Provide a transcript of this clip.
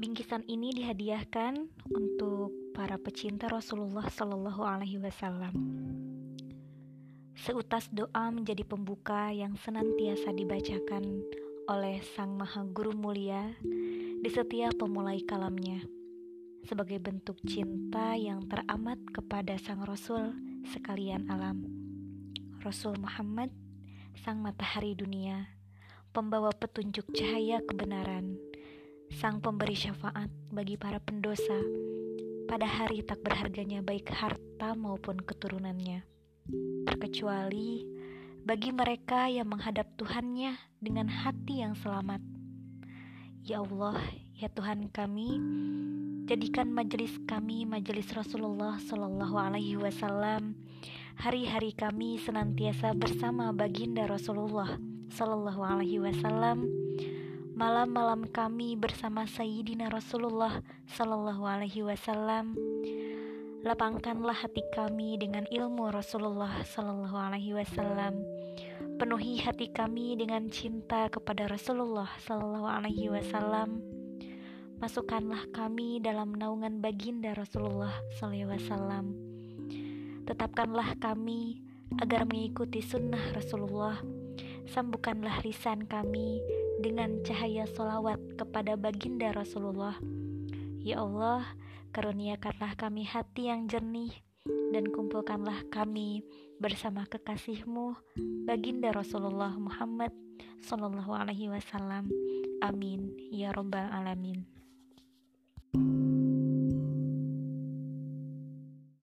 Bingkisan ini dihadiahkan untuk para pecinta Rasulullah Shallallahu Alaihi Wasallam. Seutas doa menjadi pembuka yang senantiasa dibacakan oleh Sang Maha Guru Mulia di setiap pemulai kalamnya sebagai bentuk cinta yang teramat kepada Sang Rasul sekalian alam. Rasul Muhammad, Sang Matahari Dunia, pembawa petunjuk cahaya kebenaran, Sang pemberi syafaat bagi para pendosa pada hari tak berharganya baik harta maupun keturunannya. Terkecuali bagi mereka yang menghadap Tuhannya dengan hati yang selamat. Ya Allah, ya Tuhan kami, jadikan majelis kami majelis Rasulullah Shallallahu Alaihi Wasallam hari-hari kami senantiasa bersama baginda Rasulullah Shallallahu Alaihi Wasallam malam-malam kami bersama Sayyidina Rasulullah Sallallahu Alaihi Wasallam. Lapangkanlah hati kami dengan ilmu Rasulullah Sallallahu Alaihi Wasallam. Penuhi hati kami dengan cinta kepada Rasulullah Sallallahu Alaihi Wasallam. Masukkanlah kami dalam naungan baginda Rasulullah Sallallahu Alaihi Wasallam. Tetapkanlah kami agar mengikuti sunnah Rasulullah. Sambungkanlah lisan kami dengan cahaya solawat kepada baginda Rasulullah. Ya Allah, karuniakanlah kami hati yang jernih dan kumpulkanlah kami bersama kekasihmu baginda Rasulullah Muhammad Sallallahu Alaihi Wasallam. Amin ya robbal alamin. thank you